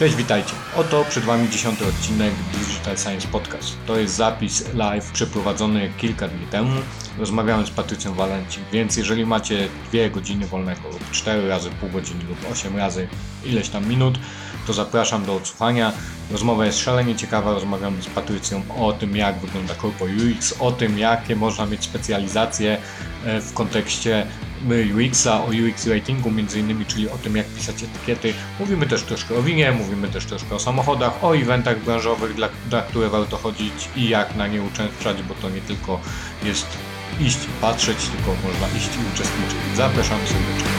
Cześć, witajcie. Oto przed Wami dziesiąty odcinek Digital Science Podcast. To jest zapis live przeprowadzony kilka dni temu. Rozmawiałem z Patrycją Walencim, więc jeżeli macie dwie godziny wolnego lub 4 razy pół godziny lub 8 razy ileś tam minut, to zapraszam do odsłuchania. Rozmowa jest szalenie ciekawa, rozmawiamy z Patrycją o tym, jak wygląda Corpo UX, o tym, jakie można mieć specjalizacje e, w kontekście UX-a, o UX ratingu między innymi, czyli o tym, jak pisać etykiety. Mówimy też troszkę o winie, mówimy też troszkę o samochodach, o eventach branżowych, dla, dla które warto chodzić i jak na nie uczęszczać, bo to nie tylko jest iść i patrzeć, tylko można iść i uczestniczyć. Zapraszam serdecznie.